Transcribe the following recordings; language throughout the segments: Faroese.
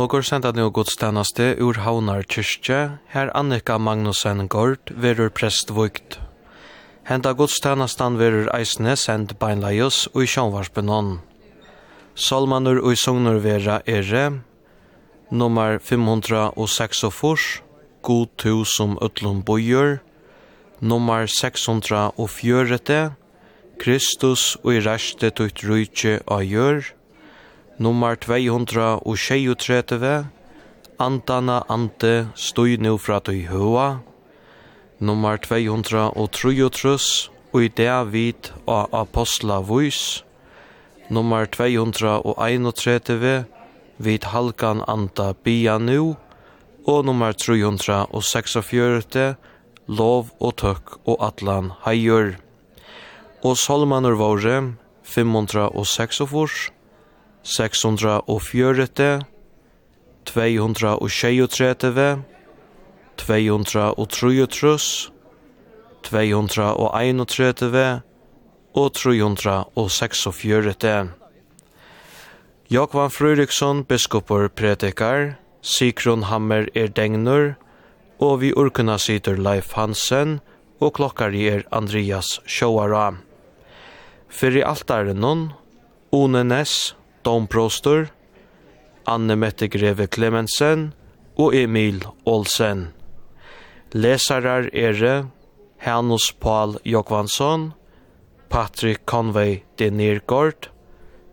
Og går senda nu godstæneste ur Havnar kyrkje, her Annika Magnussen Gård, verur prestvøykt. Henta godstænastan verur eisne send beinleios og i sjånvarsbenon. Salmanur og i sognur vera ere, nummer 546, god tu som utlom bojur, nummer 604, Kristus og i reste tutt rujtje av gjør, nummer 236, Antana Ante stoi nu fra tøy høa, nummer 233, og i det vid av Apostla Vois, nummer 231, vid Halkan Anta Bia nu, og nummer 346, Lov og Tøkk og Atlan Heier. Og Salmanur Våre, 506, 640, 236, 233, 231 og 346. Jakvan Frøyriksson, biskopor predikar, Sigrun Hammer er degnur, og vi urkuna sitter Leif Hansen, og klokkar er Andreas Sjåara. Fyrir altaren nun, One Ness, Domprostor, Anne Mette Greve Clemensen og Emil Olsen. Lesarar er Hanus Paul Jokvansson, Patrick Conway de Nergård,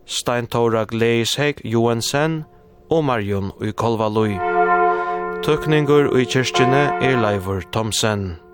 Steintora Gleisheg Johansen og Marion Ukolvalui. Tøkningur i kyrkjene er Leivor Thomsen.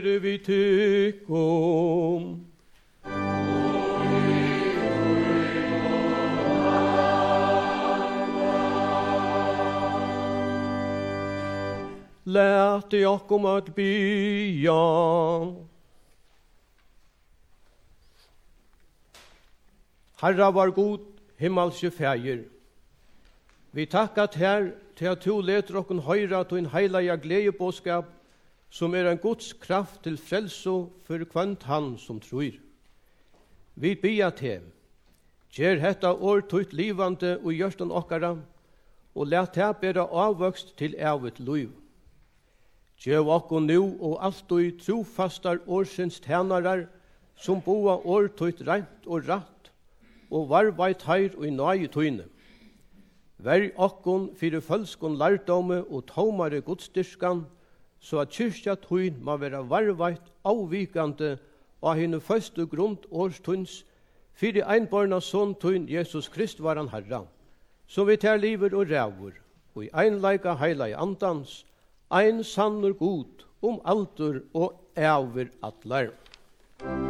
Herre, vi tykkum. Lät i okkom at bya. Herra var god, himmelske fægir. Vi takkat her til at du leter okken høyra til en heilaja gledebåskap som er en Guds kraft til frelso for kvant han som tror. Vi bia til, gjer hetta år tøyt livande og gjørstan okkara, og let det bera avvøkst til evigt liv. Gjev okko nu og alltid trofastar årsins tænarar, som boa år tøyt rent og ratt, og varvait heir og i nøye tøyne. Vær okkon fyrir fölskon lærdomme og tåmare godstyrskan, så at kyrkja tøyn må være varveit avvikande av henne første grunn årstøyns, fyrir einbarna sånn tøyn Jesus Krist var han herra, som vi tar liver og rævur, og i einleika heila i andans, ein sannur god om altur og æver atlar. Musikk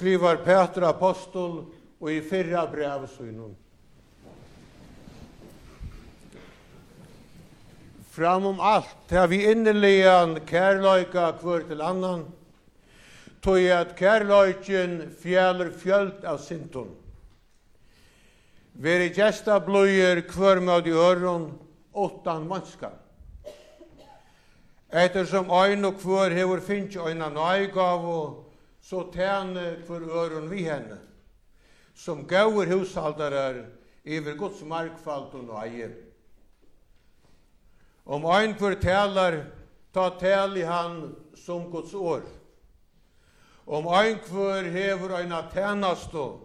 skrivar Petra Apostol og i fyrra brev synum. Fram om allt har vi inneligan kärleika kvör til annan, tog at kärleiken fjäller fjöld av sintun. Veri gesta blöjer kvör med i öron, åttan mannskap. Ettersom ein og kvör hevur finnst ein an og så tæne for øren vi henne. Som gauer hushaldarar iver Guds markfalt og nøye. Om ein for talar, ta tal i han som Guds år. Om ein for hever ein tænastå,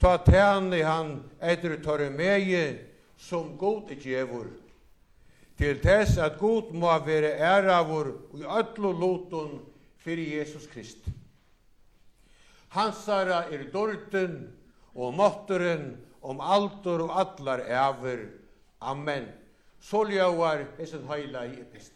ta tæne han etter tørre meie som god djevor. Til tess at god må være æravor og i ötlo loton fyrir Jesus Kristus. Hansara er dorten og måtteren om altor og allar æver. Amen. Så ljóar hessin heila i epistel.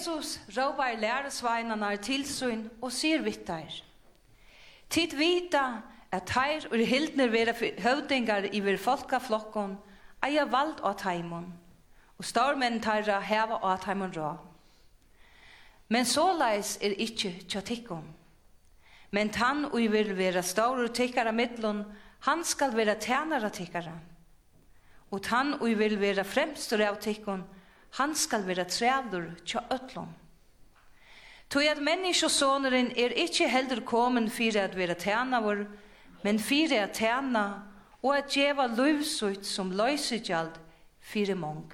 Jesus råpar læresveinene til sin og sier vittar. Tid vita at her og hildner vera høvdingar iver folkaflokken eier vald av taimon og stormen tarra heva av taimon rå. Men såleis er ikkje tjatikkon. Men tann og vil vera staur og tikkara mittlun, han skal vera tænara tikkara. Og tann og vil vera fremstur av tikkon, han skal være trævdur tja ötlom. Tog at menneskesåneren er ikkje heldur komen fyrir at være tænavur, men fyrir at tæna og at djeva løvsut som løysegjald fyrir mong.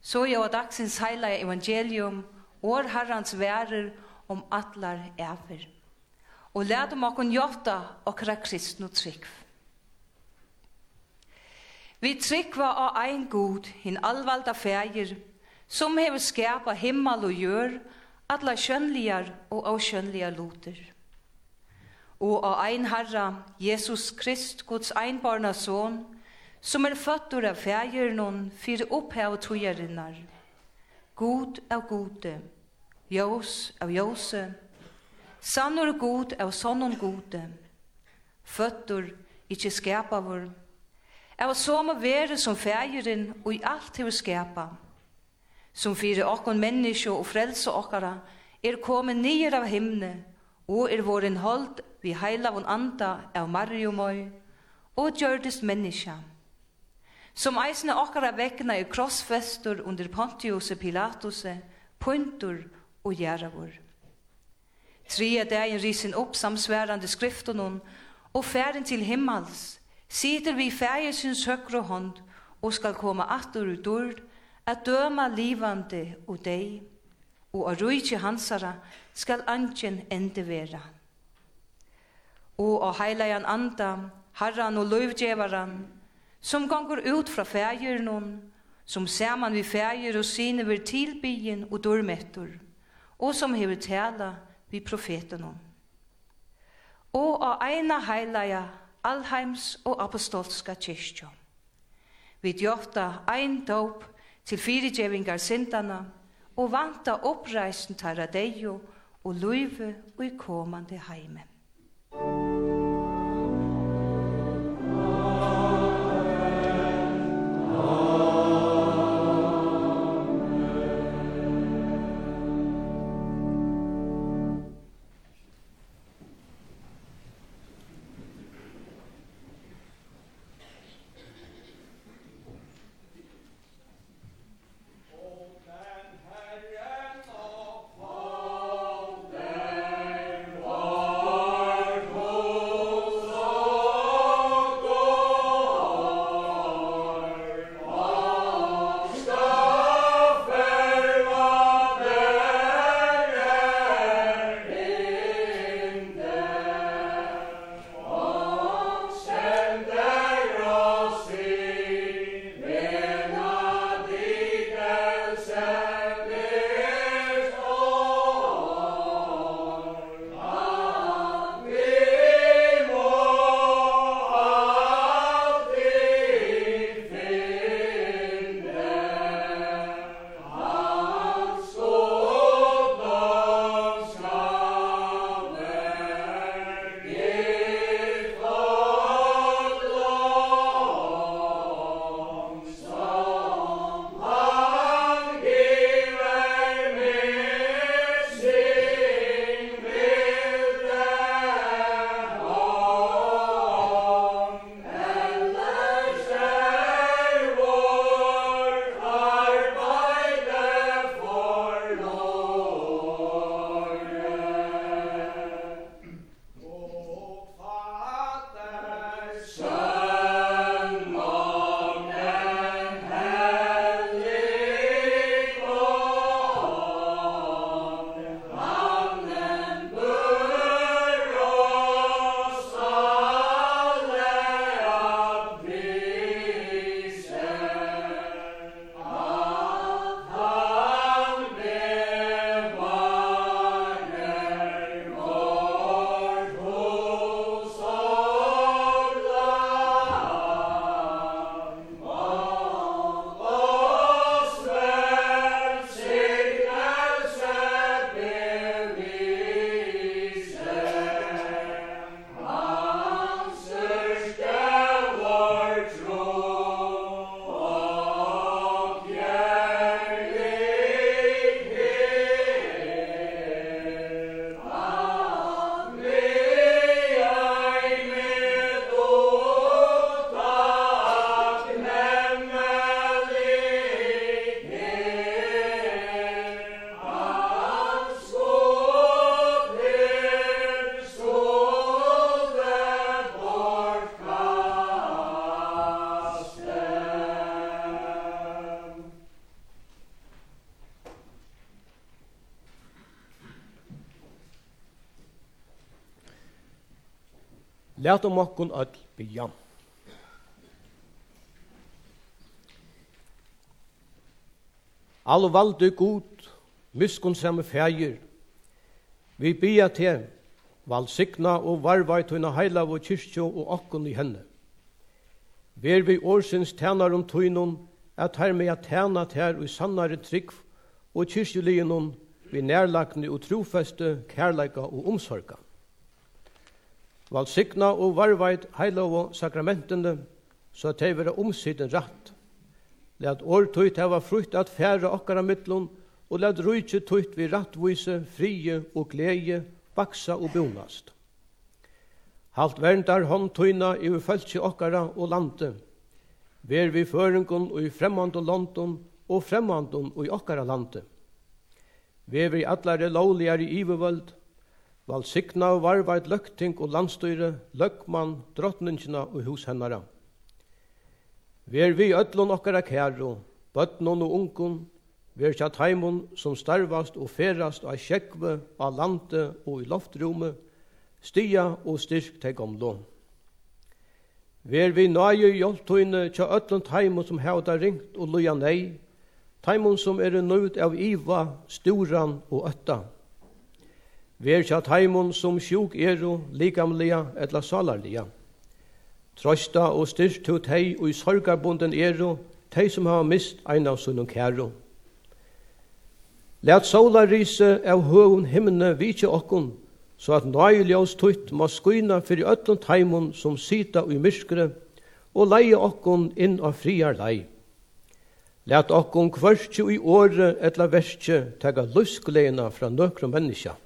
Så jo av dagsins heila evangelium, år herrans værer om atlar æfer. Og lærde makkon jotta okra kristnu trikv. Vi tryggva av ein god, hin allvalda fægir, som hever skapa himmel og jør, alla skjønligar og avskjønligar luter. Og av ein herra, Jesus Krist, Guds einbarna son, som er føttur av fægirnon, fyrir opphav tujarinnar. God av gode, jós av jóse, sannur god av sannun gode, føttur ikkje skapavur, av at som å være som fægeren og i alt hever skapa, som fyrir okkon menneske og frelse okkara, er kommet nyer av himne, og er våren holdt vi heila von anda av marjumøy, og gjørdest menneske. Som eisne okkara vekkene er krossfester under Pontius Pilatus, puntur og gjerravur. Tria dagen risin opp samsværande skriften og færen til himmels, sitter vi fægesins høgre hånd og skal komme atur ut ur, at døma livande og deg, og av rujtje hansara skal antjen ende vera. Og av heilajan anda, harran og løyvdjevaran, som gonger ut fra fægjernon, som saman vi fægjer og sine vir tilbyen og dørmettur, og som hever tala vi profetenon. Og av eina heilaja Alheims og apostolska kyrkja. Vi djofta ein dóp til fyrirgevingar sindana og vanta oppreisen tæra deio og luive og i komande heimen. Lät om okkon öll bya. All valde god, miskun samme fægir. Vi bya til valsikna og varvai tøyna heila vår kyrkjo og okkun i henne. Ver vi årsins tænar om tøynun, at her med at tæna tær og sannare trygg og kyrkjuligenun vi nærlagni og trofeste, kærleika og omsorga. Valsikna og varveit heilov sakramentene, så at de vera omsiden rett. Læt år tøyt heva frukt at færa okkara mittlun, og læt rujtje tøyt vi rattvise, frie og glede, vaksa og bonast. Halt verndar hånd tøyna i ufølse okkara og lande. Ver vi føringon og i fremmand og landon, og fremmandon og i okkara lande. Ver vi atlare lovligare i ivevöld, Valsikna og varvart løkting og landstyre, løkman, drottningina og hushennara. Ver vi öllun okkara kæru, bøtnun og ungun, ver tja taimun som starvast og ferast av sjekve, av lande og i loftrume, stia og styrk teg omlå. Ver vi nøye hjoltøyne tja öllun taimun som hevda ringt og loja nei, taimun som er nøyd av iva, sturan og ötta. Ver tja taimon som sjuk eru, likamlia etla salarlia. Trosta og styrst to tei og i sorgarbunden eru, tei som hava mist ein av sunnum kæru. Læt sola rise av høvun himne vitje okkun, så at nøyljós tutt må skuina fyrir öllum taimon som sita ui i myskre, og leie okkun inn av friar lei. Læt okkun kvørstju i åre etla verstje tega luskleina fra nøkrum menneskja.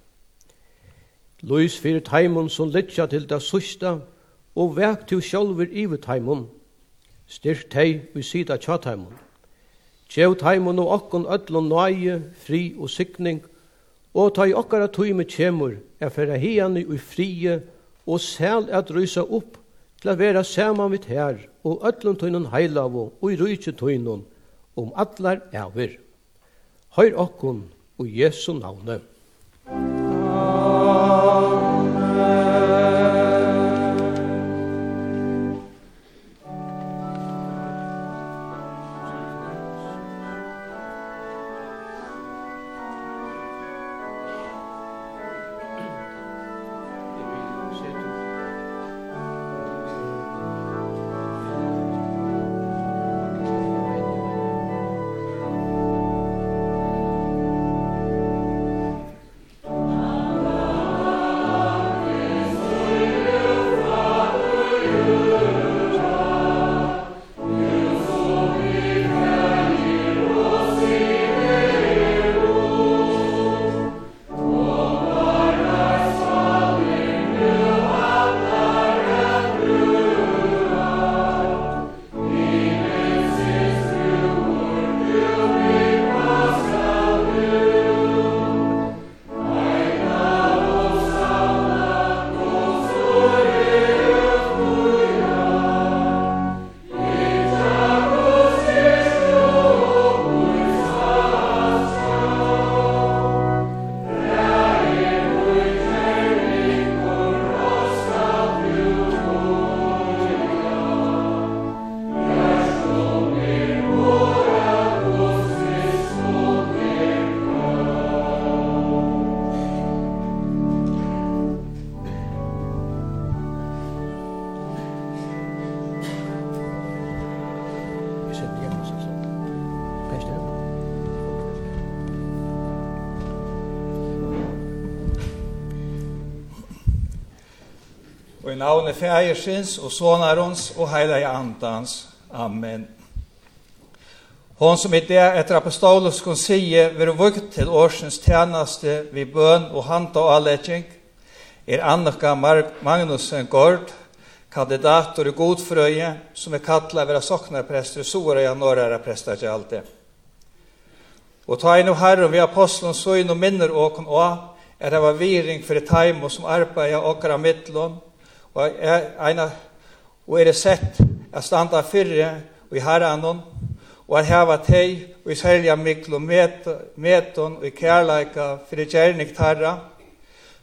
Lys fyrir teimun som litja til det susta, og vek til sjálfur ivi teimun. Styrk tei vi sida tja teimun. Tjev teimun og okkon öllun nøye, fri og sikning, og ta i okkara tøyme tjemur, er fyrir hiani og frie, og sæl at rysa opp til a vera saman vidt her, og öllun tuinun heilavu, og i rujtje tuinun, om allar eivir. Høyr okkon, og Jesu navne. Amen. navnet fægersins och Sonarons och heilige Andans. Amen. Hon som i det etter apostolisk konsie vil vukt til årsens tjeneste vid bøn og hand og avledging, er Annika Magnussen Gård, kandidator i godfrøye, som er kattla vera soknarprester og sora ja Norra prester til alt det. Og ta inn og herre vi apostlen så inn og minner åkon og er det var viring for et taimo som arbeider åker av midtlån, og er, eina, og er sett at standa fyrre og i herranon, og at heva tei og i selja miklo meton og i kærleika fyrir gjerning tarra.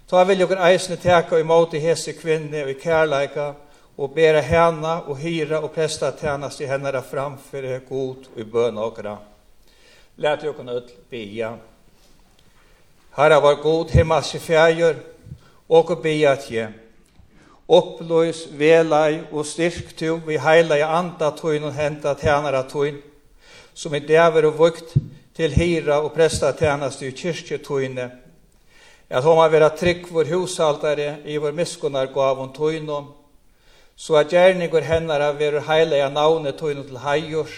Ta vil jokken eisne teka i måte hese kvinne og i kærleika og bera hana og hyra og presta tjernast i henne framför god og i bøn okra. Lät jokken ut bia. Herra var god himmelske fjärjur, og bia tje. Oppløys, velei og styrk to vi heilei anda tøyn og henta tænara tøyn, som i dæver og vukt til hira og presta tjenast i kyrkje tøyne. At homa vera trygg vår hushaltare i vår miskunar gav on tøynom, så at gjerningur hennara vera heilei av navnet tøynon til heiors,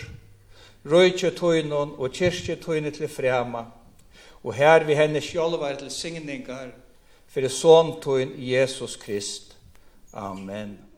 røyke tøynon og kyrkje tøyne til frema, og her vi henne sjolvar til signingar, fyrir son tøyn Jesus Krist. Amen.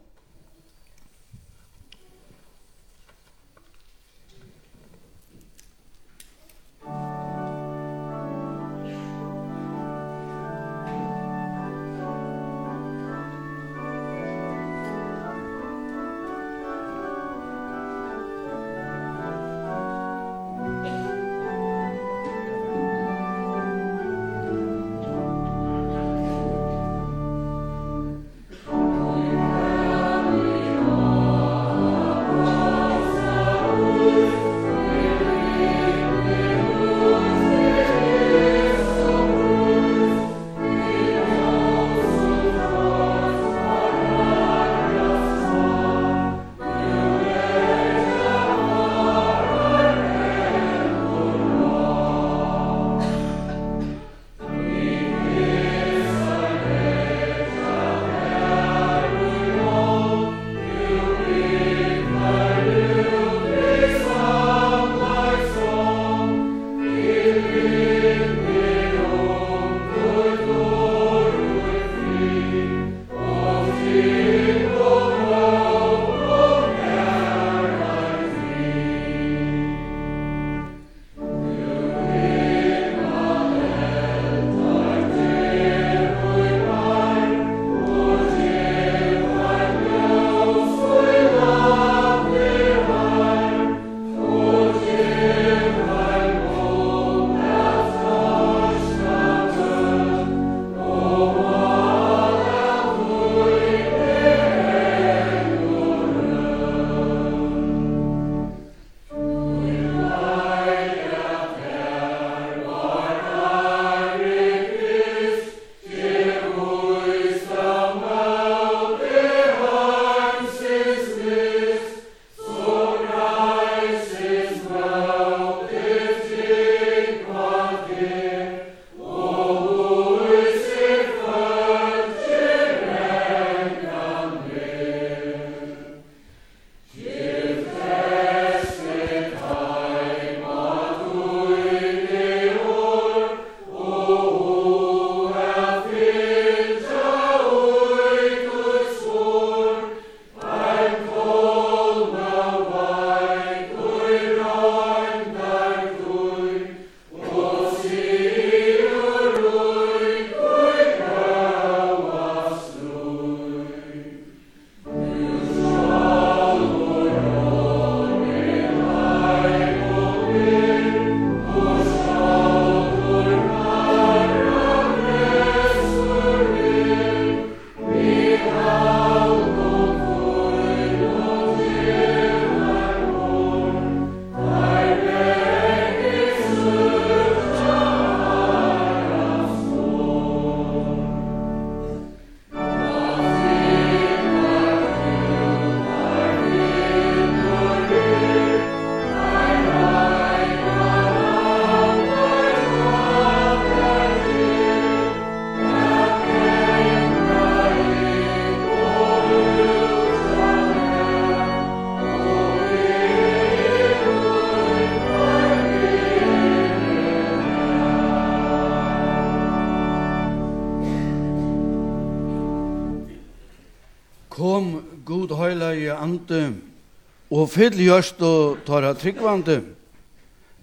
fyll gjørst og tar av tryggvande.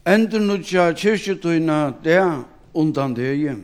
Endur nudja kyrkjetøyna det undan deg.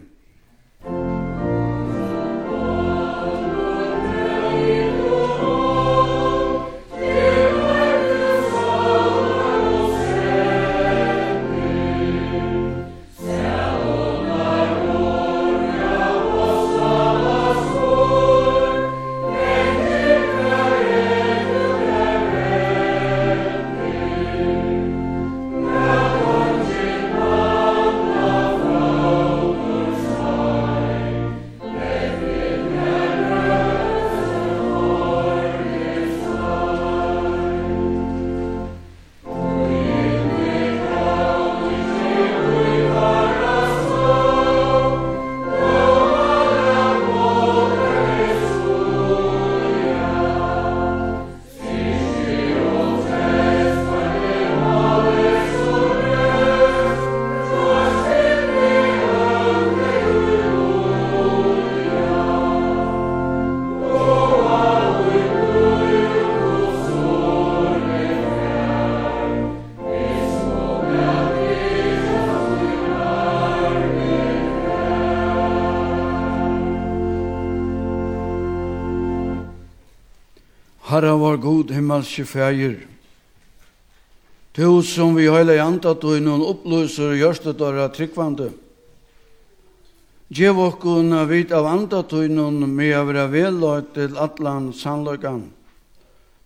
himmelske fægir, Tu som vi heilig andat i innan opplyser og gjørste dara tryggvande, Gjev okkun a vit av andatunnun med a vera velløyt til atlan sannløygan,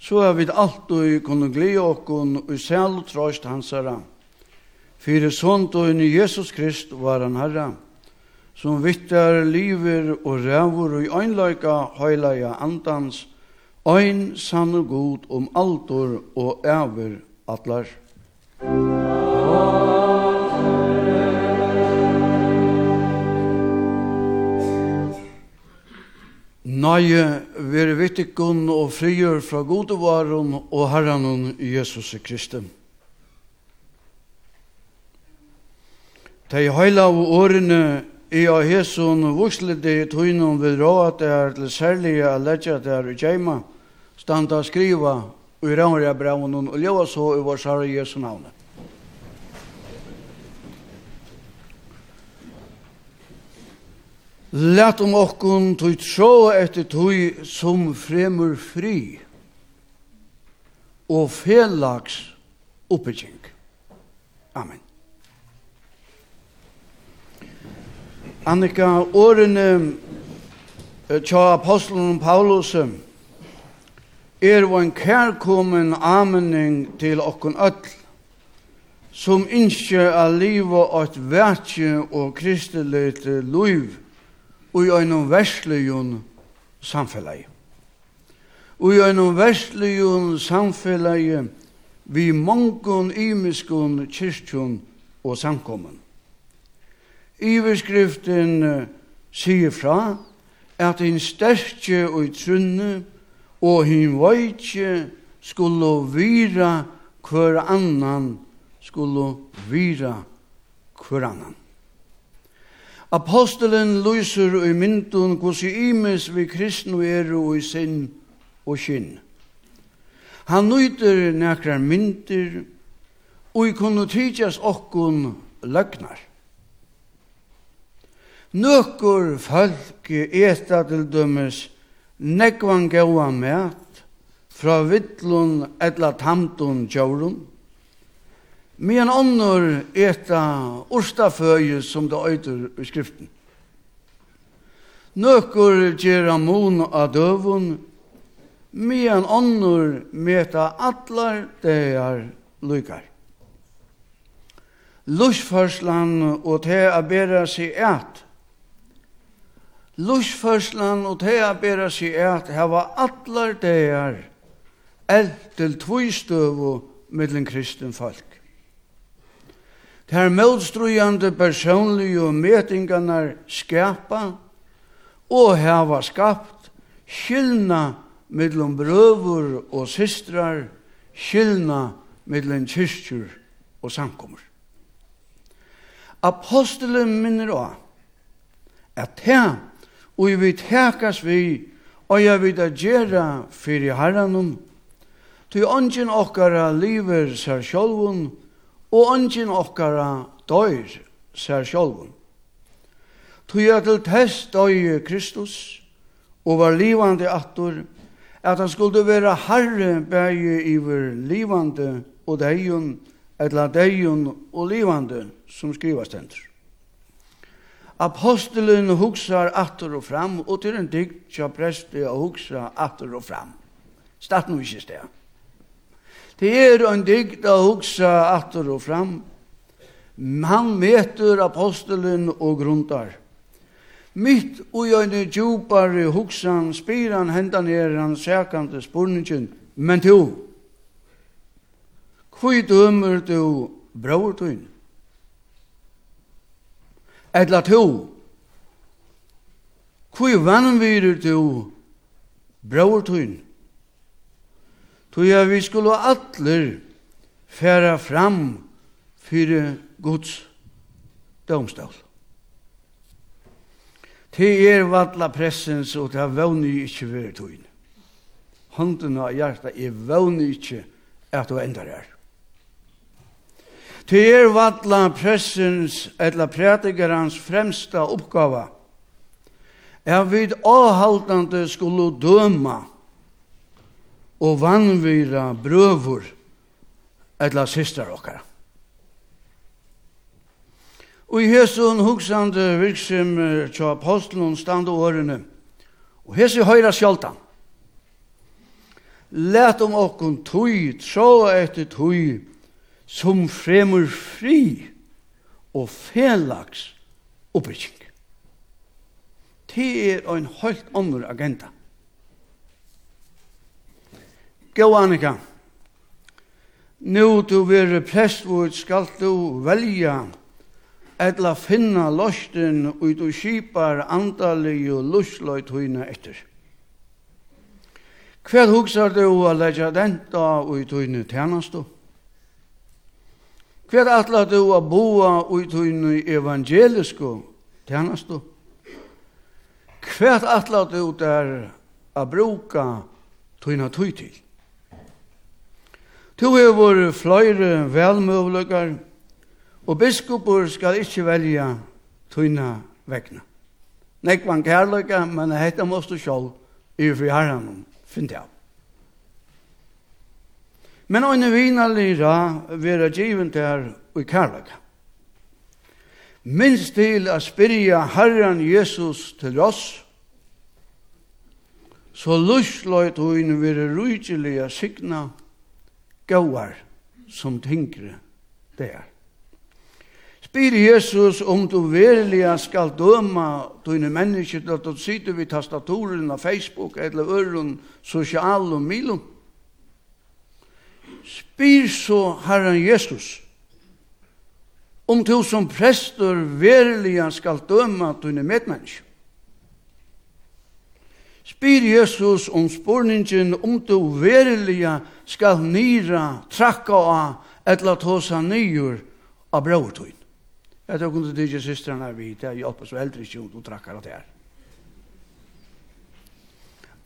så a vit alltid kunne glede okkun og sæl og trøyst hansara. Fyre såntuinn i Jesus Krist var han herra, som vittar liver og rævur og i øynløyga høylaja andans ein sann og god om altor og æver atlar. Nøye, vere vittikon og frigjør fra godevaren og herranen Jesus Kristus. Tei heila og årene i a hesson vuslede i tøynum vil råa er til særlige a ledja der i djeima, standa skriva i ramra braunen og leva så i vår sarre Jesu navnet. Læt om okkun tøy trå etter tui som fremur fri og felags oppbygging. Amen. Annika, årene tja apostelen Paulus, er og en kærkomen amening til okkun öll, som innskje a liva at vertje og kristeligte loiv og i einum verslegjun samfellegi. Og i einum verslegjun samfellegi vi mongon imiskon kyrkjon og samkommun. Iverskriften sier fra at en sterkje og trunne og hin veitje skulle vira hver annan, skulle vira hver annan. Apostelen lyser i myndun hos i imes vi kristne er og i sinn og kinn. Han nøyder nekrar myndir og i kunne tidsjas okkun løgnar. Nøkkur folk eta til dømes nekvan gaua mat fra vittlun etla tamtun tjaurun, Men annor eta urstaføye som det øyder i skriften. Nøkur gjerra mun av døvun, men annor meta atlar deir lykar. Lusfarslan og te a bera seg eit, Lusførslan og tega bera seg at hava allar degar eld til tvistøvu mittlen kristen folk. Ter mødstrujande personlige metingarnar skapa og hava skapt skilna mittlen brøvur og systrar, skilna mittlen kyrkjur og samkommer. Apostelen minner av at her og vi tekas vi, og jeg vil gjøre fyrir herren, til ånden okkara lever seg sjolvun, og ånden okkara døyr seg sjolvun. Til jeg til test døy Kristus, og var livande attor, at han skulle være herre bæge iver livande og deion, etla deion og livande, som skrivas tentur. Apostelen hugsar atter og fram, og til en dykt tja preste og hugsa atter og fram. Statt nu ikkje sted. Det er en dykt å hugsa atter og fram. Han meter apostelen og grundar. Mitt og en djupare hugsan spyr han henda her han sækande spurningen. Men to, hvor dømer du bror tøyne? etla to. Kui vannvirer to braur tuin. Tøy ja, vi skulle atler færa fram fyrir Guds domstol. Te er vatla pressens og ta våni ikkje vere tuin. Hånden av hjertet er våni ikkje at du endar her. Til er vatla pressens eller prædikerans fremsta oppgava er vid avhaltande skulle døma og vannvira brøvur eller systrar okkara. Og i hesson hugsande virksim tja apostlen standa årene og hesson høyra sjaldan. Læt om okkon tui, tro etter tui, som fremur fri og felags oppbygging. Det er en helt andre agenda. Gå, Annika. Nå du være prestvod skal du velja etla finna losten og du skipar andalig og lusløy høyna etter. Hva hugsar du å legja den da og i tøyne tjernastu? Hver atla du a boa ui tuinu evangelisko tjanastu? Hver atla du der a bruka tuina tui til? Tu hefur fløyre velmøvlegar, og biskupur skal ikkje velja tuina vegna. Nekvan kærløkar, men hetta måstu sjálf i fri herranum, finn det av. Men ein vinalira vera givent her i kærleika. Minst til a spyrja Herren Jesus til oss, så lusløyt hun vera rujtjelige signa gauar som tinkre der. Spyr Jesus om du verilega skal døma dine mennesker til at du sitter vid tastaturen av Facebook eller øren sosial og milum spyr så Herren Jesus, om du som prester verilega skal døma dine medmennesker. Spyr Jesus om spurningen om du verilega skal nira, trakka av, etla tåsa nyur av brautuin. Jeg tar kunde dyge systrarna vid, det hjelper så eldre ikke om du trakkar av det her.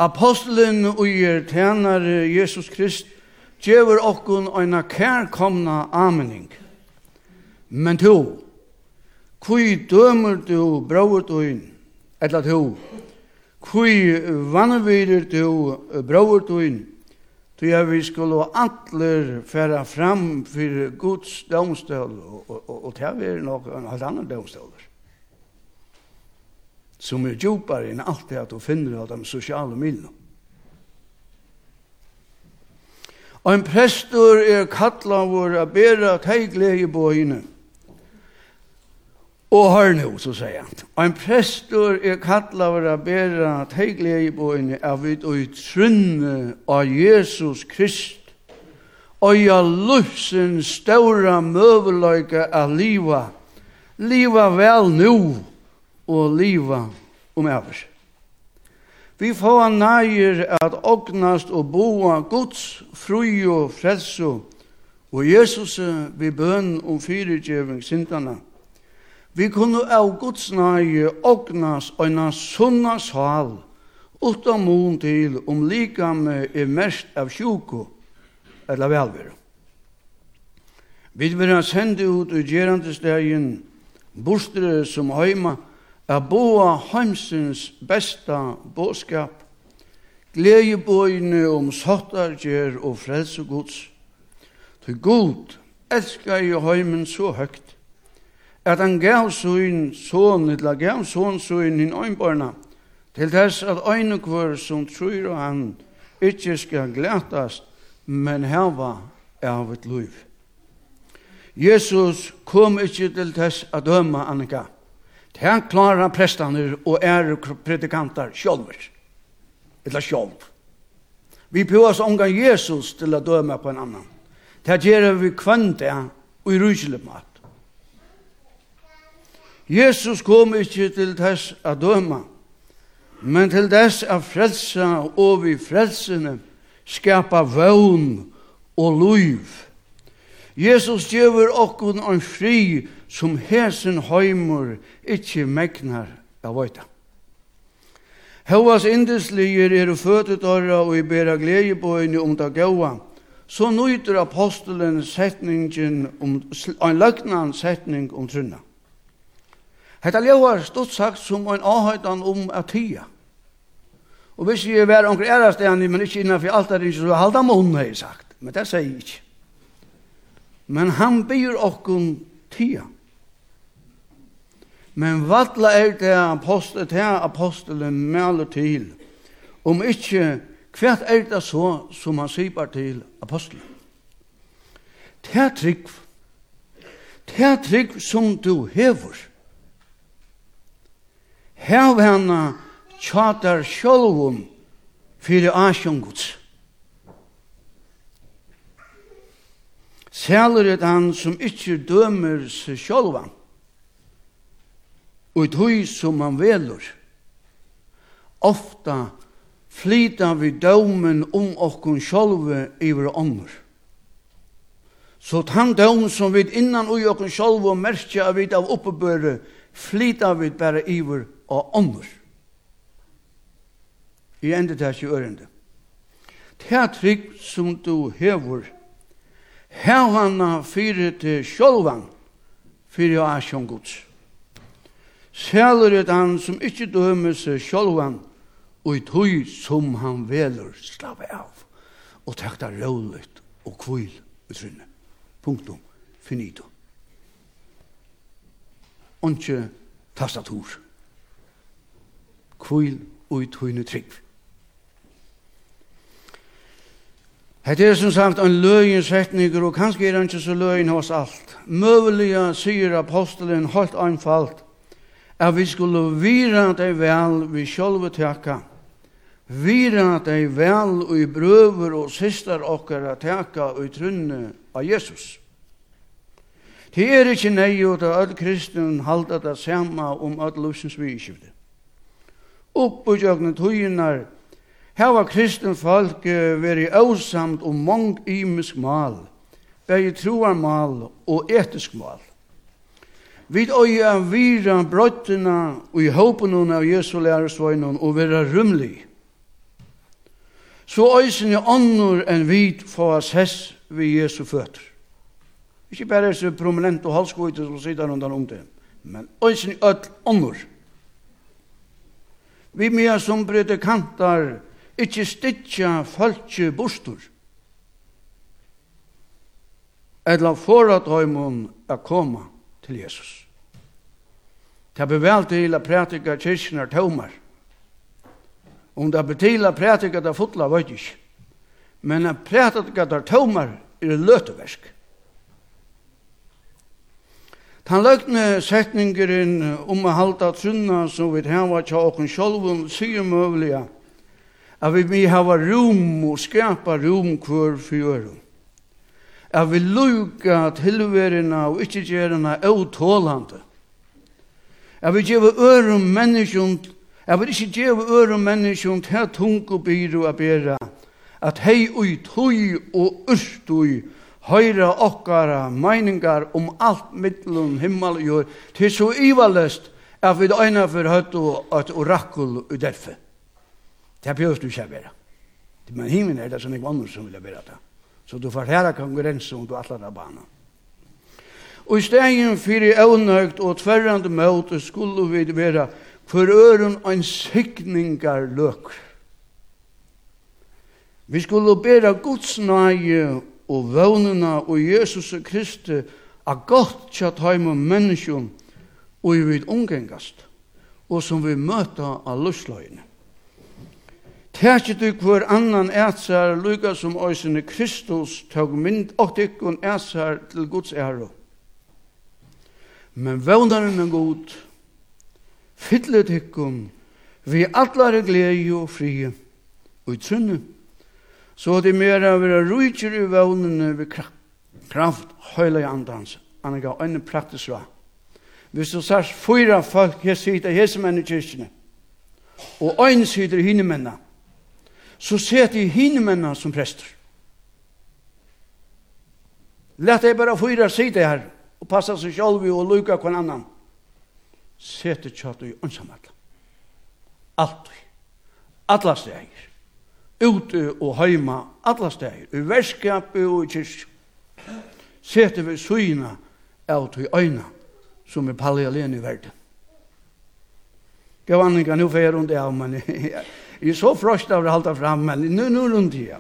Apostelen og er tjener Jesus Krist gjør okkun eina kærkomna amening. Men to, kui dømer du brauer duin, etla to, kui vannvider du brauer duin, Tu ja vi skulle antler færa fram fyrir Guds domstol og, og, og, og til er nok en alt annan domstol som er djupare enn alt det at du finner av de sosiale miljøene. Ein prestur er kallavur a bera teiglegi i boine. Og hør nu, så sier han. Ein prestur er kallavur a bera teigle i boine av ut og trunne av Jesus Krist. Og ja lufsen stóra møveløyka a liva. Liva vel nu og liva om avers. Vi får nægir at ognast og boa Guds fru og frelso og Jesus vi bøn om fyrirgjeving sindana. Vi kunne av Guds nægir ågnast og sunna sal utan mun til om likame er mest av sjuko eller velveru. Vi vil ha sendt ut i gerandestegin bostere som heima at boa heimsins besta båskap, gledjebøyene om sottarger og frelsegods. Til god elskar i heimen så høgt, at han gav søgn sån, eller gav sån søgn i øynbarna, til dess at øynekvar som tror han ikke skal glætast, men heva av et liv. Jesus kom ikke til dess at døma Annika, Det klarar prestaner og er predikantar sjølver. Eller sjølv. Vi prøver oss omgang Jesus til å døme på en annan. Det gjør vi kvann og i ryselig mat. Jesus kom ikke til dess å døme, men til dess å frelse og vi frelsene skapa vøvn og liv. Jesus gjør okkun en fri som hesen heimur ikkje megnar av vøyta. Høvas indesliger er føtet åra og i bera gledjebøyne om da gaua, så nøyter apostelen setningen om, en løgnan setning om trunna. Hetta ljóar stort sagt som ein áhøytan om at tida. Og hvis jeg var omkring ærast enig, men ikke innanfor altaringen, så halda munn, hei sagt. Men det sier jeg ikke. Men han byr okkun tida. Men vatla er det apostel, det apostelen maler til. Om ikke, hva er det så som han sier til apostelen? Det er trygg. Det er trygg som du hever. Hev henne tjater sjølvom fyrir asjongods. Sæler er han som ikke dømer seg sjølvom og i tøy som han velur. Ofta flyta vi dømen om okkon sjolve iver ånder. Så han døm som vi innan ui okkon sjolve og merkja av vi av oppebøre, flyta vi bare iver og ånder. I endet her i ørende. Det trygg som du hever, hev hana fyrir til sjolvan, fyrir asjon gods. Sjælur er han som ikkje dømer seg sjálvan, og i tøy som han velur slappe av, og takta rålet og kvil i trynne. Punktum, finito. Ontsje tastatur. Kvil og i tøyne trygg. Hetta er som sagt ein løgin setninger, og kanskje er han ikke så løgin hos alt. Møvelige, sier apostelen helt einfalt at vi skulle vira deg vel vi sjølve teka, vira deg vel og i brøver og systar okkara teka og i trunne av Jesus. Det er ikke nøyot at alle kristen halda det samme om alle lusens vidskifte. Oppbyggjøkne Her var kristen folk veri ausamt om mong imisk mal, begi troar mal og etisk mal. Vi øye av vira brøttene og i håpen av Jesu læresvøgnen og vera rymlig. Så oisen er ånder enn vid for oss hess vi Jesu føtter. Ikke bare så prominent og halskvite som sitter rundt om det, men oisen er øyne ånder. Vi mer som kantar, ikke stitja falske bostor. Eller forat høymon er koma til Jesus. Det blir vel til å prætika kyrkjen er. Om det blir til å prætika det fotla, vet jeg ikke. Men å prætika det tømmer er løteversk. Tan løgne setningeren om å halda trunna som vi hava tja åken sjolvun sier møvliga at vi mi hava rom og skapa rom hver fyrir at vi lukka tilverina og ikkje gjerina utålande. At vi gjeva ørum menneskjum, at vi ikkje gjeva ørum menneskjum til tungu byru a bera, at hei ui tui og urstui høyra okkara meiningar om alt mittlun himmel og jord, til så ivalest at vi døyna for høttu et orakul u derfe. Det er bjørst du ikke bera. Men himmelen er det som ikke vann som vil bera det. Så du får herra konkurrensen om du atler av banen. Og i stegen fyrir evnøgt og tverrande møte skulle vi vera for øren en sikningar løk. Vi skulle bera Guds nage og vøvnena og Jesus Kristi a godt tjat heim og menneskjum og vi vil omgengast og som vi møta av lusløyene. Tækje du hver annan ætsar luka som òsene Kristus tøg mynd og tykkun ætsar til Guds æro. Men vøvnaren er god, fylle tykkun, vi allare glede og frie, og i trunne, så det mera vera rujtjer i vøvnene vi kraft, høyla i andans, anega øyne praktisk ra. Hvis du sars fyra folk, jeg sier det, som i kyrkene, og øyne sier hinne menna, så set jeg hine som prester. Lett jeg bare fyra sida her, og passa seg sjálvi og luka kvann annan. Sete tjato i ønsamall. vi. Alla stegir. Ute og heima, alla stegir. I verskapi og i kyrk. Sete vi suyna av i øyna som er palli alene i verden. Gavanninga, nu fer hun det av, men Jeg er så frøst av å halda fram, men nu, nu rundt jeg.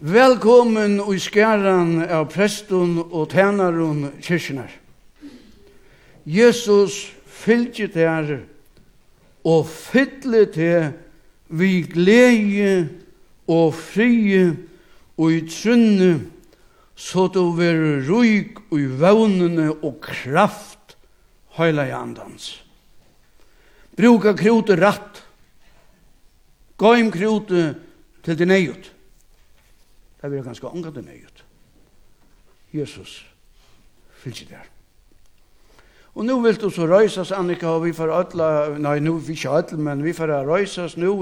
Velkommen i skæran av presten og tænaren kyrkjenar. Jesus fylgje der og fylle til vi glede og frie og i trunne så du vil ruik og i vevnene og kraft høyla i andans. Bruka krote ratt Gå im krute til din eiut. Det vil ganske angra din eiut. Jesus, fylg der. Og nu vil du så røysas, Annika, og vi får ødla, nei, nu vi ikke ødla, men vi får røysas nu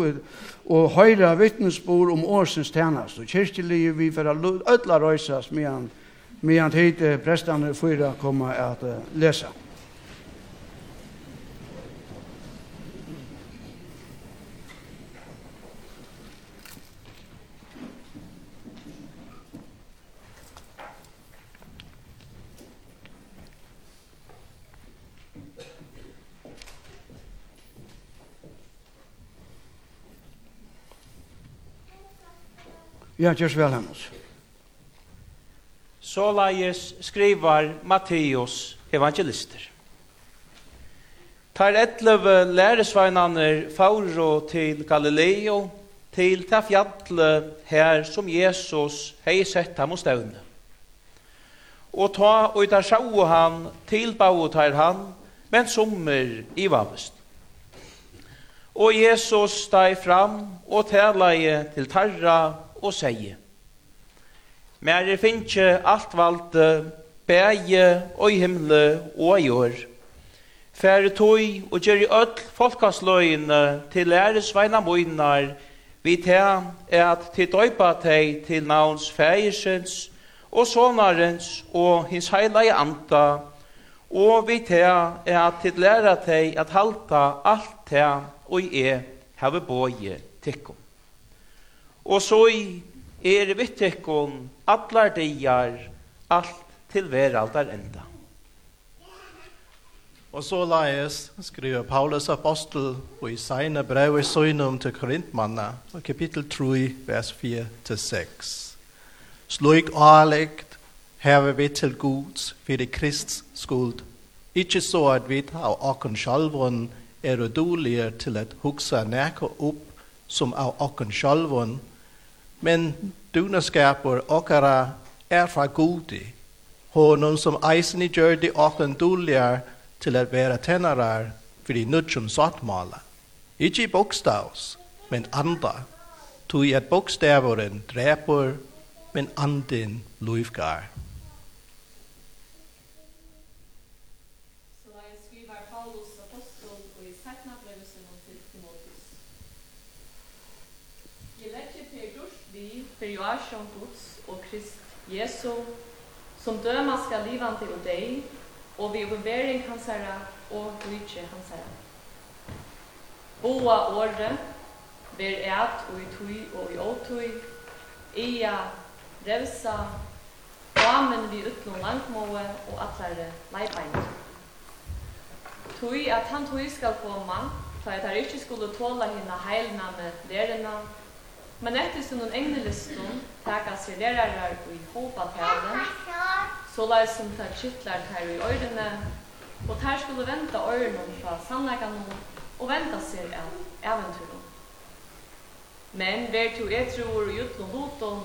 og høyra vittnesbord om årsens tjenest. Og kyrkjelig, vi får ødla røysas medan, medan tid prestene fyra kommer at uh, lesa. Ja, gjørs vel hennes. Så leies skrivar Matteus evangelister. Tar etleve læresveinane fauro til Galileo, til ta fjallet her som Jesus hei sett ham og støvne. Og ta og ta sjau han til bau tar han, men sommer i vavest. Og Jesus steg fram og tælai til tarra og sier Mer er finnje alt valde bæje og i himle og i år Fære tøy og gjør i öll folkasløyene til æresveina møynar vi tæ er at til døypa teg til navns fægersens og sonarens og hins heila i anda og vi tæ er at til læra teg at halta alt tæ og i e heve boje tikkum og så er vi tekkon allar digar, alt til veraldar enda. Og så leies, skriver Paulus apostel og i seine brev i søgnum til Korintmanna, og kapittel 3, vers 4-6. Sluik årlegt hever vi til Guds fyrir Krists skuld, Ikke så at vi av okken sjalvun er udolige til at huksa nekka opp som av okken sjalvun, Men dunaskaper åkere er fra Gudi, honom som eisen i gjør de åkken dårligere til at være tennarar for de nødgjøn sattmala. Ikke bokstavs, men anda. tog at bokstaveren dreper, men andin løyvgar. Joachim Guds og Krist Jesu, som døma skal livande og deg, og vi oververing hans herre og rydtje hans herre. Boa året, ver eit og i tui og i åtui, ia, revsa, damen vi utlån langmåe og atlare leibein. Tui at han tui skal koma, for at han ikkje skulle tåla hina heilna med Men etter sin noen egne liston teka seg lærarar i hoppatale, så lai som tar kittlar her i øyrene, og ter skulle venta øyrene fra sannleikene og venta seg av eventyren. Men ver tu etror og jutlo hoton,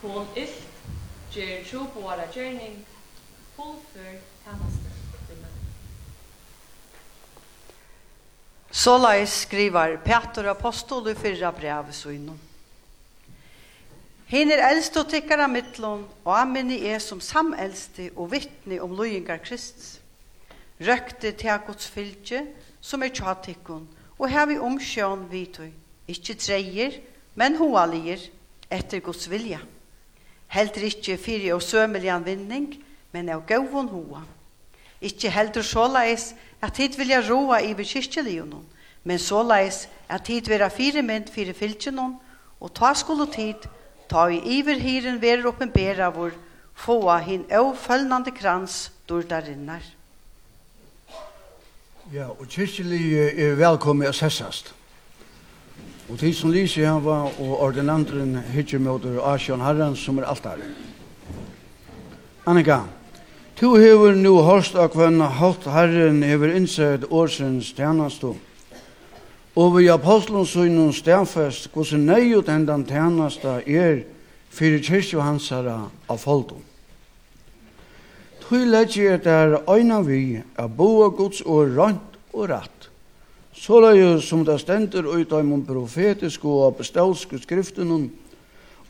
tål illt, gjer tro på våra gjerning, fullfør tjeneste. Så lai skriver Peter Apostol i fyrra brev i synom. Hinn er eldst og tikkara mittlån, og amminni er som sameldste og vittni om loyingar Kristus. Røkte til Guds fylgje, som er tjatikkun, og hevi omsjån vitu, ikkje treier, men hoalier, etter Guds vilja. Heldur ikkje fyri og sømiljan vinning, men av gauvon hoa. Ikkje heldur såleis at hit vilja roa i kyrkjelionon, men såleis at hit vera firemynd fyrir fylgjenon, og ta skolo tid ta i iverhyren verer oppenbera vår få hin avföljande krans dordarinnar. Ja, og kyrkjelig er velkommen å sessast. Og tid som lyser han var, og ordinandren hittimøter Asjon Herren som er altare. Annika, tu hever nu hårst av kvann hatt Herren hever innsett årsens tjenestog Og vi apostlen sønnen stedfest hvordan nøyut endan tjeneste er fyrir kyrkju hansara av foldum. Tui leggi er der øyna vi a boa Guds og rønt og ratt. jo som det stender ut av mun profetiske og apostolske skriften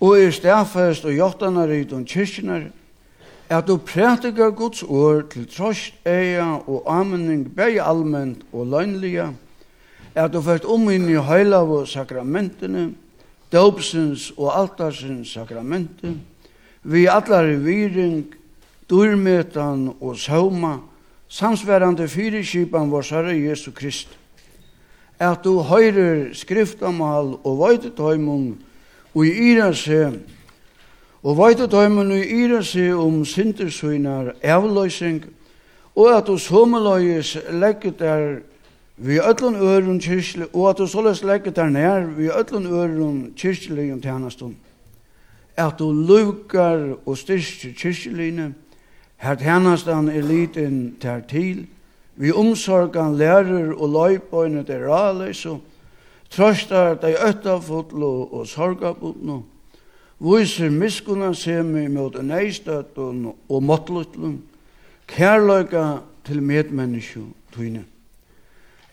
og er stedfest og jottana ryt og kyrkjenar at du prætika Guds ord til trost eia og amening bei allment og løgnlige og at du først om inn i heilav og sakramentene, dopsens og altarsens sakramente, vi allar i viring, durmetan og sauma, samsverande fyrirskipan vår Herre Jesu Krist. At du høyrer skriftamal og veitetøymon og i ira seg, og veitetøymon og i ira seg om sintersuinar avløysing, og at du someløyes legget der Vi öllun örum kyrkli, og at du såles legget der nær, vi öllun örum kyrkli om tjernastun, at du lukar og styrst kyrkline, her tjernastan er liten ter til, vi omsorgan lærer og løypøyne der raleis, og trøstar dei øttafotlo og sorgabotno, viser miskunna semi mot neistøtten og måttluttlun, kærløyga til medmennesku tøyne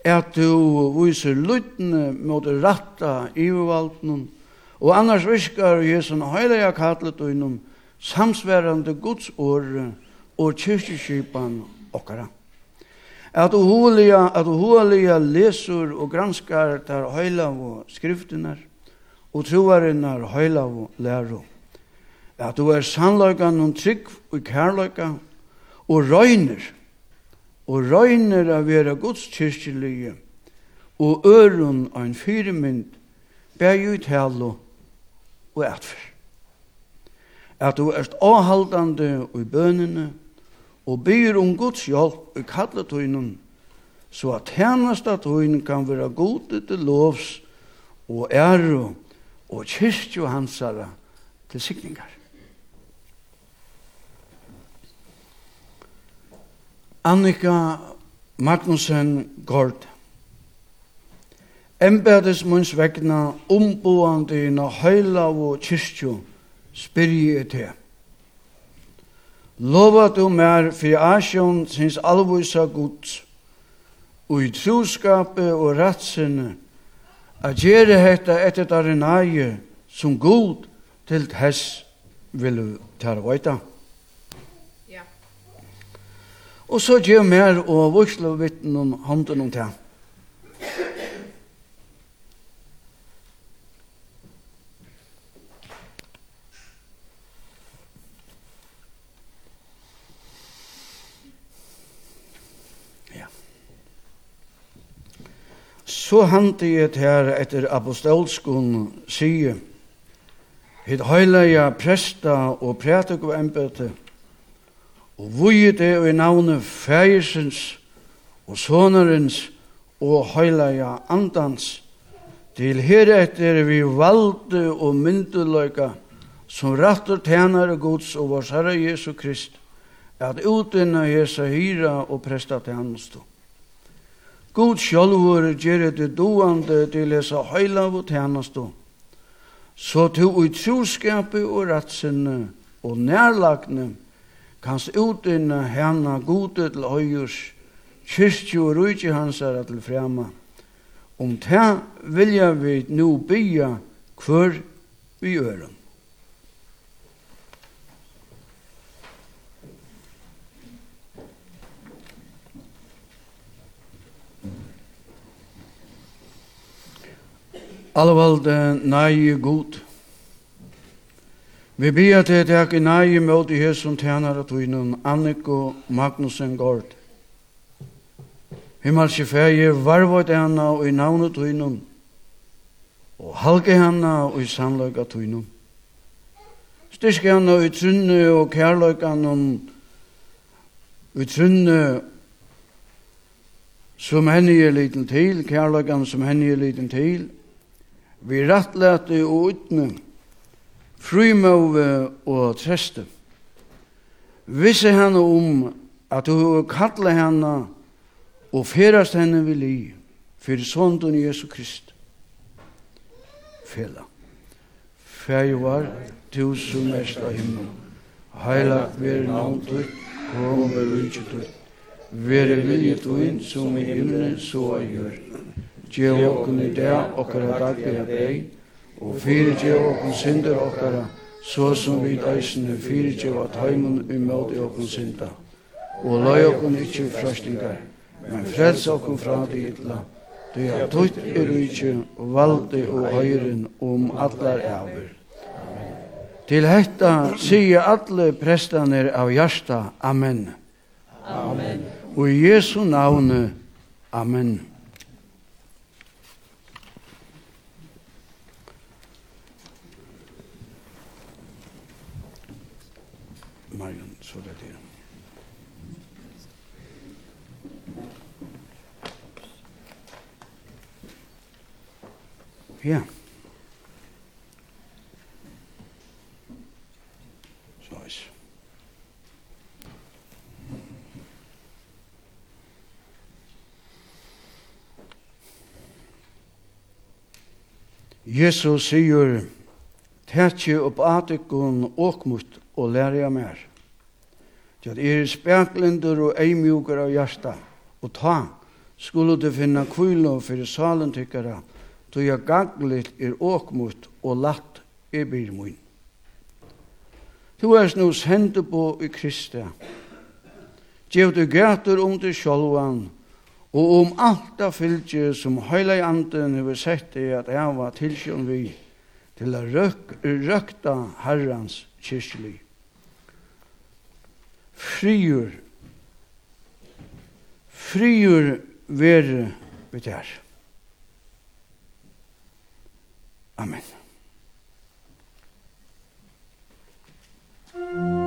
at du viser lyttene mot ratta ivaltnen, og annars viskar Jesu heilige kattlet og innom samsverande Guds år og kyrkjeskipan okkara. At uhulia, at uhulia lesur og granskar der heilav og skriftinar, og troarinnar heila og læro. At du er sannløygan og trygg og kærløyga og røyner og røyner av vera gudskirkelige og øron av en fyrmynd bæg ut helo og etfer. At du erst avhaldande og i bønene og byr om Guds hjelp i kalletøynen så at hennast at kan vera gode til lovs og æro og kyrkjo hansara til sikningar. Annika Magnussen Gård. Embedes munns vegna umboande i na høyla og kyrkju spyrje te. Lova du mer fyrir asjon sinns alvoisa gods og i troskape og ratsinne a gjere hetta etter darinaie som god til tess vil du tar Og så gjør mer og vursler vitten om hånden om det. Ja. Så hante jeg til her etter apostolskon sier, Hitt høyleia presta og prætuk og embetet, og vuje det i navnet fægisens og sonarens og høylaja andans. Til heretter vi valde og myndeløyga som rattur tænare gods og vår herre Jesu Krist, at utinna Jesu hyra og presta tænastu. God sjálfur gjer det doande til hesa høyla og tænastu, så til utruskapi og ratsinne og nærlagne, kans utinna hana gode til høyurs, kyrkje og rujtje hans er til frema. Om ta vilja vi nu bya hver vi øren. Alvald nei god. Vi bia til at jeg nei i møte i som tjener at vi noen Anniko Magnussen Gård. Himmelske feie varvåt henne og i navnet vi noen, og halke henne og i sannløyga vi noen. Styrke henne i trunne og kærløyga om i trunne som henne er liten til, kærløygan som henne er liten til, vi rattlete og utne, frumøve og treste. Visse henne om at du kallar henne og ferast henne vil i, fyrir sondun Jesu Krist. Fela. Fæg var, du som mest av himmel, Heilagt ver navn tutt, kom og vunnsju tutt. Veri vilje tuinn, som i himmelen, så er gjør. Gjev okkun i dag, okkar er daglig deg, og fyrirgeva okkum synder okkara, så som vi eisene fyrirgeva at imot i okkum synda. Og lai okkum ikkje frastingar, men frels okkum fra det idla, det er tutt i rujtje, valde og høyren om allar æver. Til hetta sier alle prestaner av hjarta, Amen. Amen. Og i Jesu navne, Amen. Ja. Så is. Jesus sier, Tætje opp atikon åkmut og lærja mer. Tjad er speklinder og eimjúkar av hjärsta, og ta skulle du finna kvilo fyrir salen tykkara, då jag gagligt er åkmut og latt er mun. Tu er snus hendu på i Kristi. Gjev du gætur om du sjálvan og om alt av fylgje som heilig anden hever sett i at jeg var tilsjøn vi, til a røk, røkta herrans kyrkjelig. Friur, friur vere betær. Amen. Amen.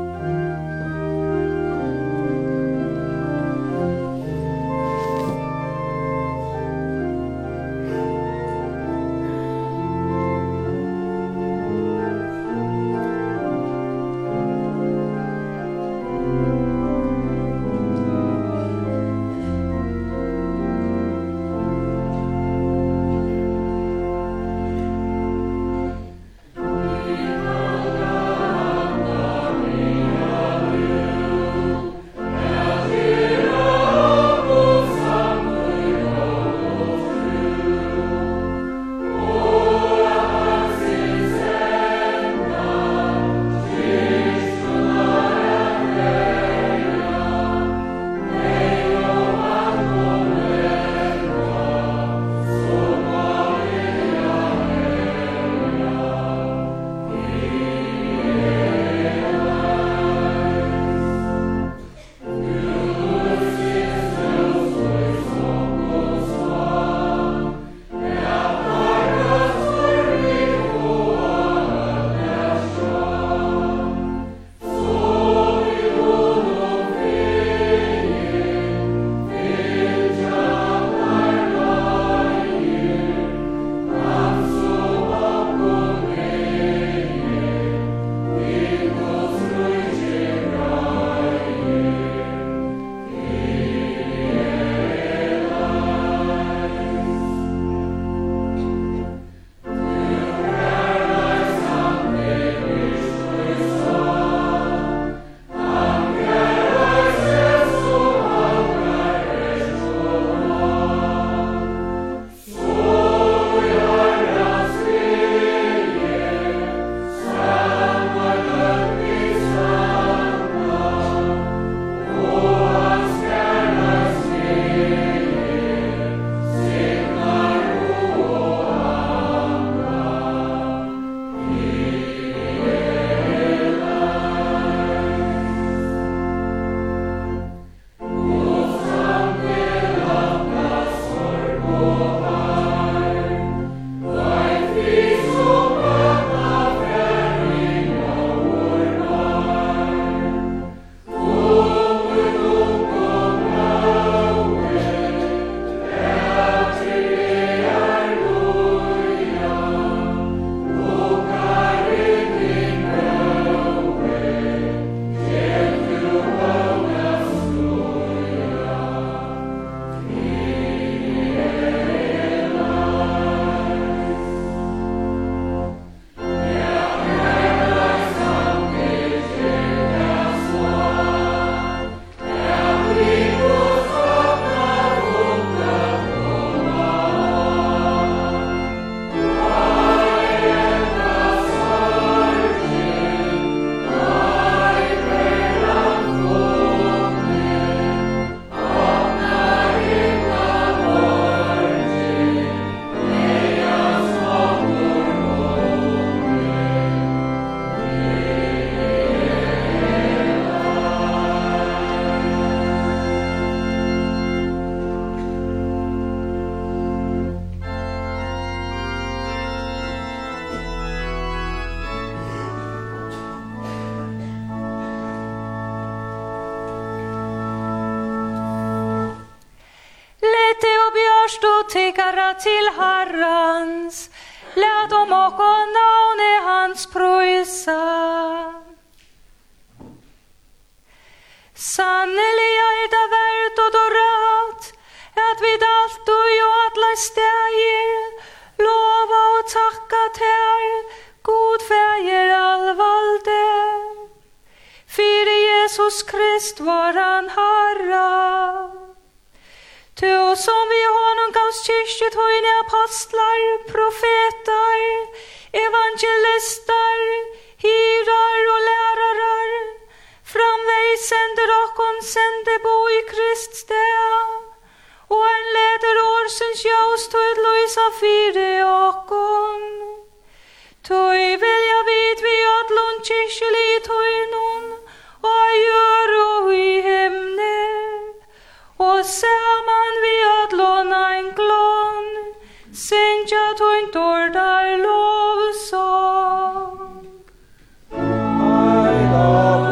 tiggare till Herrans, lät om och navne hans pröjsa. Sannelig er det verdt og då rett, at vi alt og jo alle steger, lova og takka ter, god feir allvalde. Fyre Jesus Krist var han harra. Tu som vi honom gavs kyrkje tøyne apostlar, profetar, evangelistar, hirar og lærarar, framvei sender okkon sende bo i kriststea, og en leder årsens jaus tøyd loisa fire okkon. Tøy vilja vid vi adlon kyrkjeli tøynon, og gjør og i himne og saman vi at låna en glån, Sintja tuin tordar lovsång. I love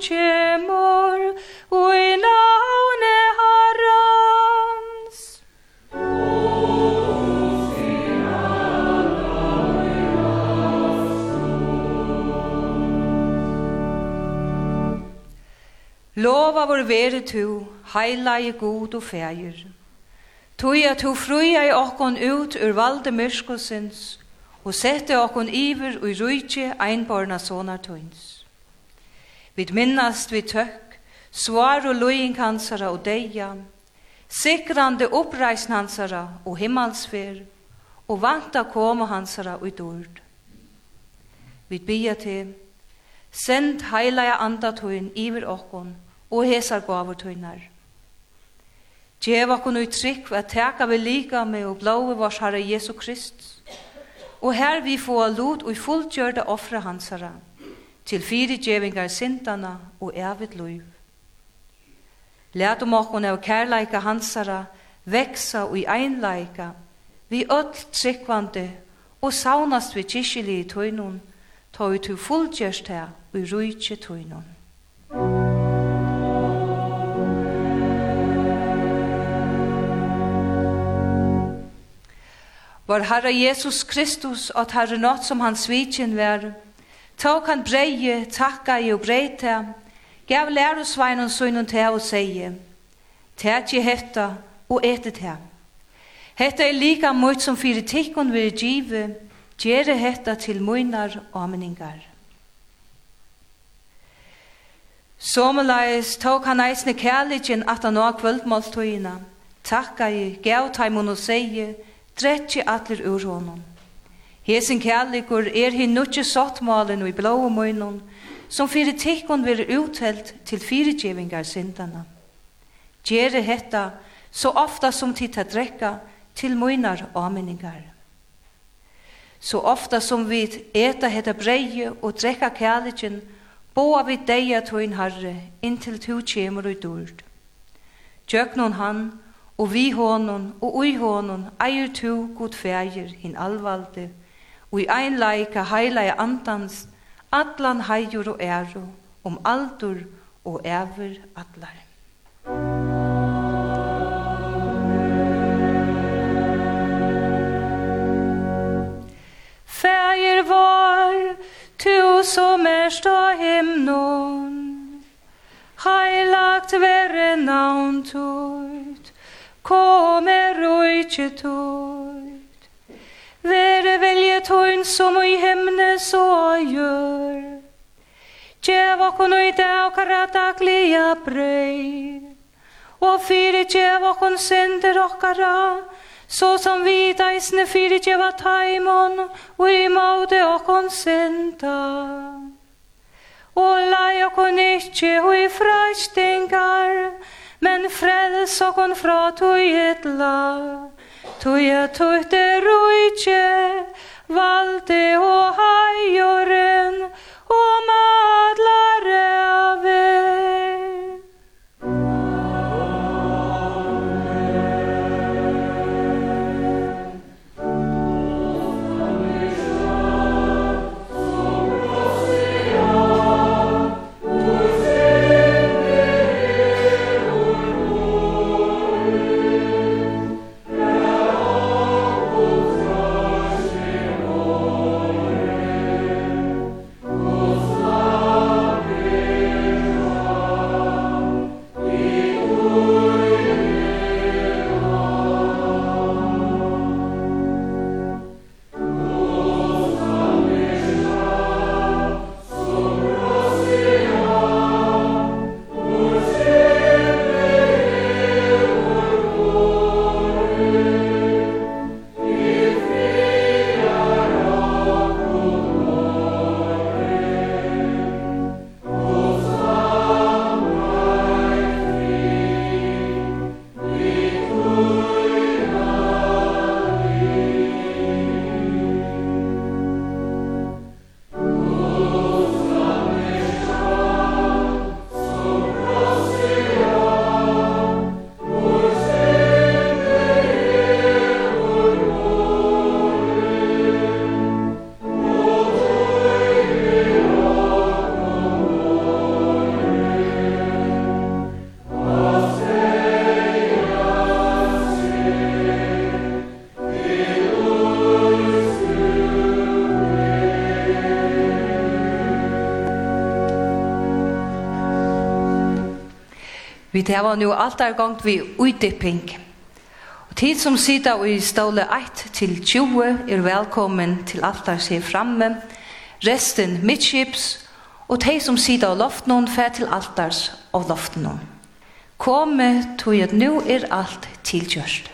kjemor, og i navne Herrans. Lova vår vere tu, heila i god og feir. Tui at tu fruja i okkon ut ur valde myrskosins, og sette okkon iver og i rujtje einborna sonar tuins. Vi minnast vi tøkk, svar og løying hansara og deian, sikrande oppreisn hansara og himmelsfer, og vanta koma hansara og dord. Vi bia til, send heilaja andatøyn iver okkon og hesar gavertøynar. Gjev okkon ui trygg at teka vi lika med og blåi vars Herre Jesu Krist, og her vi få lot og fulltgjørda offre hansara. Amen til fyrirgevingar sindana og evigt liv. Læt om okkon av kærleika hansara veksa og i einleika vi öll tryggvande og saunast vi kyrkjelig i tøynun ta ut hu fullgjørst her og i rujtje tøynun. Var Herre Jesus Kristus at Herre nåt som hans vitjen være, Tog han breie, takka i og breita, gav lærusveinen sønnen til og sier, Tætje hetta og etet her. Hetta er lika mot som fyrir tikkun vil give, gjere hetta til møynar omningar. Somalais tok han eisne kærligjen at han og kvöldmåltøyina, takka i, gav taimun og seie, dretje atler ur honom. Hesin kærleikur er hin nutje sottmalen i blåa munnen, som fyrir tikkun veri uthelt til fyrirgjevingar syndana. Gjere hetta så ofta som tid ta drekka til munar ameningar. Så ofta som vi eta hetta breie og drekka kærleikin, boa vi deia tøyn in inntil tu kjemur við dord. Tjøknon han, og vi honon, og ui honon, eier tu god fægir hin alvalde, og i heila i andans, atlan heijur og æru, om aldur og æver atlar. Fægir var, tu som er stå himnon, heilagt verre navn tøyt, kommer og ikke tøyt, Vere velje tøyn som i hemne så gjør. Tjev okkon ui dag karadaglia brøy. Og fyre tjev okkon sender okkara, så som vi deisne fyre tjeva taimon, og i maude okkon senda. Og lai okon ikkje hui frastingar, men frels okon fra tøy et lag a tuite ruitje, valde og hajoren, og madlare av Vi tar nu alt er gongt vi utdipping. Og tid som sida i ståle 1 til 20 er velkommen til alt er seg framme, resten midtskips, og de som sida av loften fer til altars av loften. Komme, tog at nu er alt tilkjørst.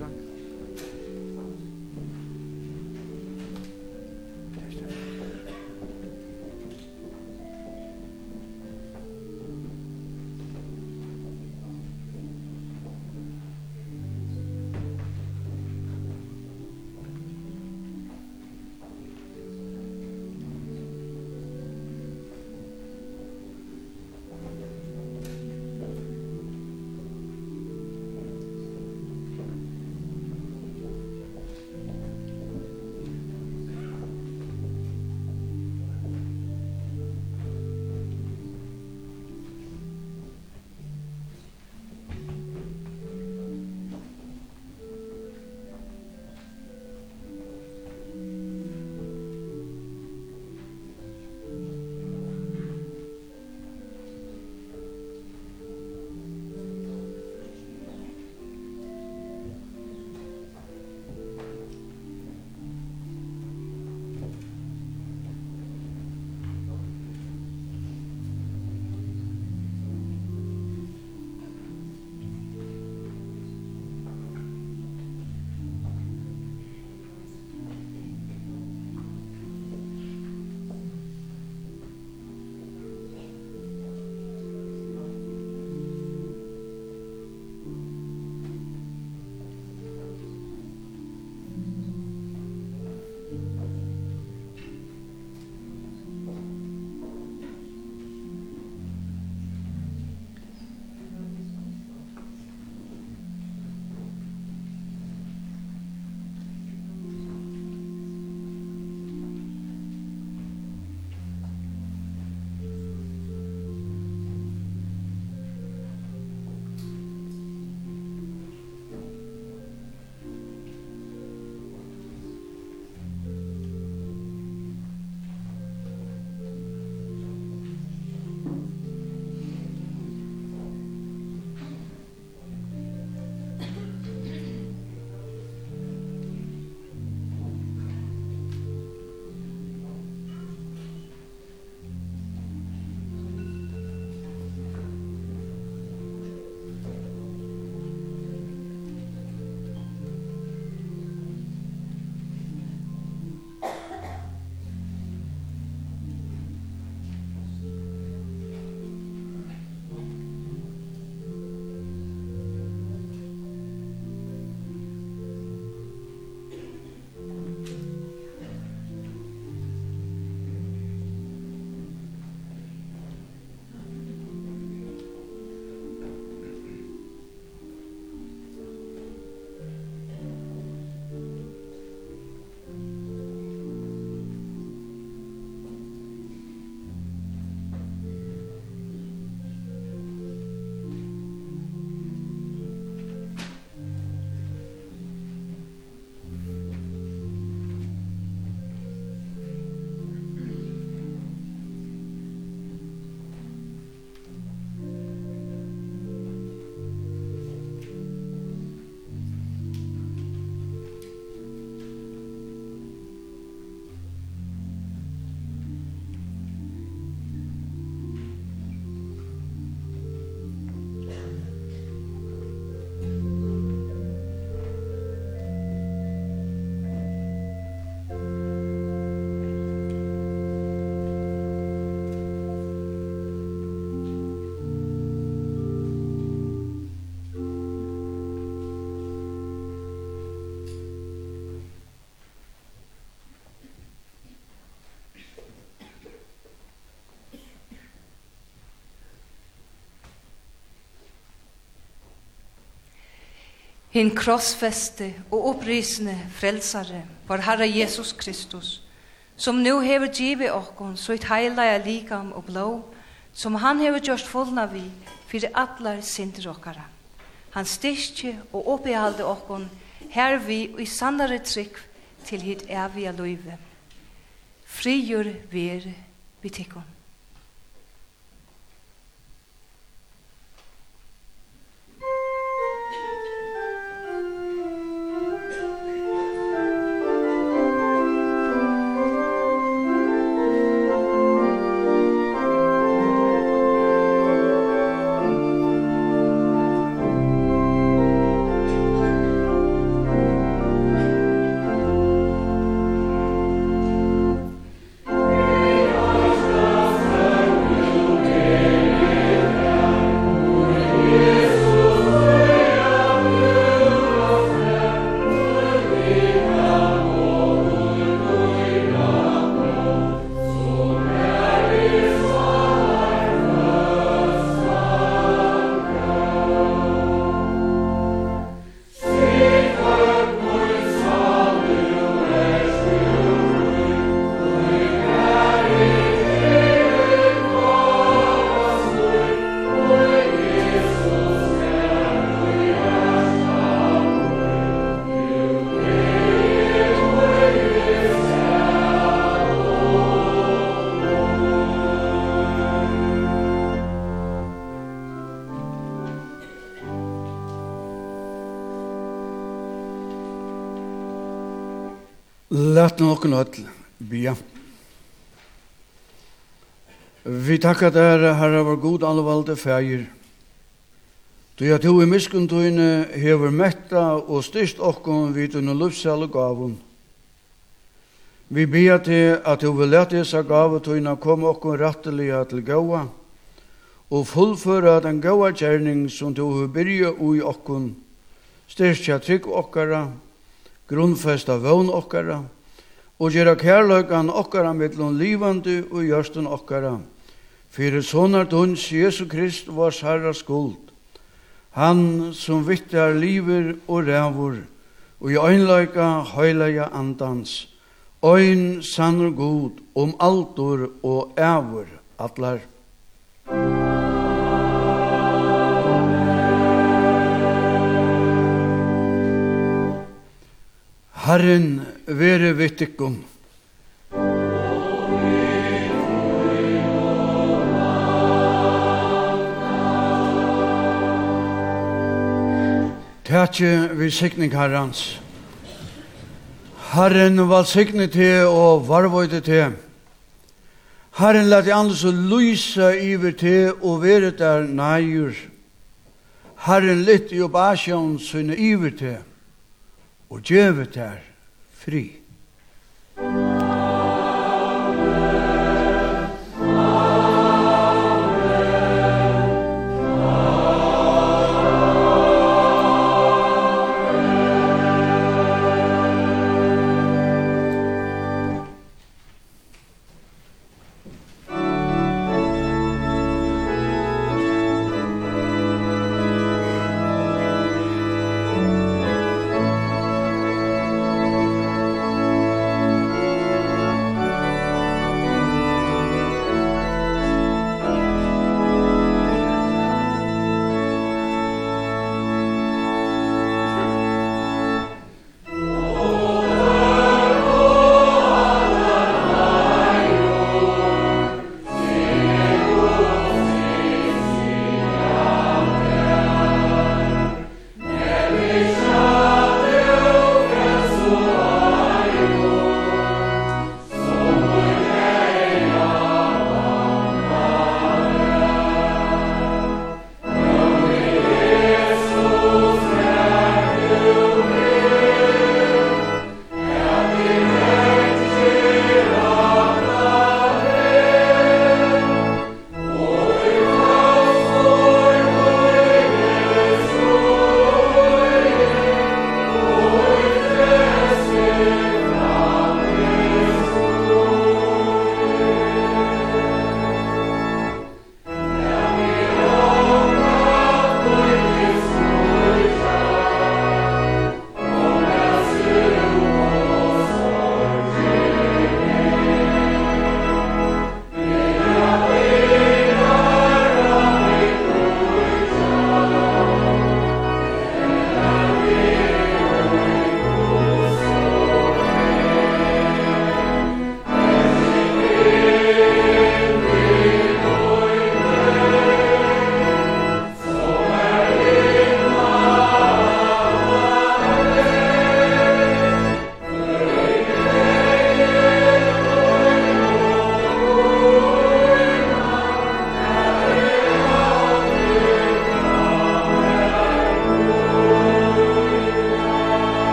Takk. Hin krossfeste og opprisende frelsare, var Herre Jesus Kristus, som nu hever givet okkon, så et heilige likam og blå, som han hever gjort fullna vi, fyrir atlar sinter okkara. Han styrkje og oppihalde okkon, her vi og i sannare trygg til hit evige løyve. Frigjør ver vi tikkon. okken öll bia. Vi takkar der Herre, var god allvalde fægir. Du ja to i miskuntuine hever metta og styrst okken vid unna lufsale gavun. Vi bia til at du vil lete isa gavetuina kom okken ratteliga til gaua og fullføra den gaua kjerning som du vil byrja ui okken, styrstja trygg okkara, grunnfesta vøvn okkara, og gjøre kærløkken okkara mittlån livande og gjørsten okkara. Fyrir sonar duns Jesu Krist var herra skuld. Han som vittar liver og rævor, og i øynløyka høyleia andans, øyn sannur god om altor og ævor atlar. Herren vere vittikum. Tætje vi sikning herrans. Herren var sikning til og varvøyde til. Herren lät i andre og lysa iver til og veret er neier. Herren lytt i oppasjon sunne iver til og gjøve der fri.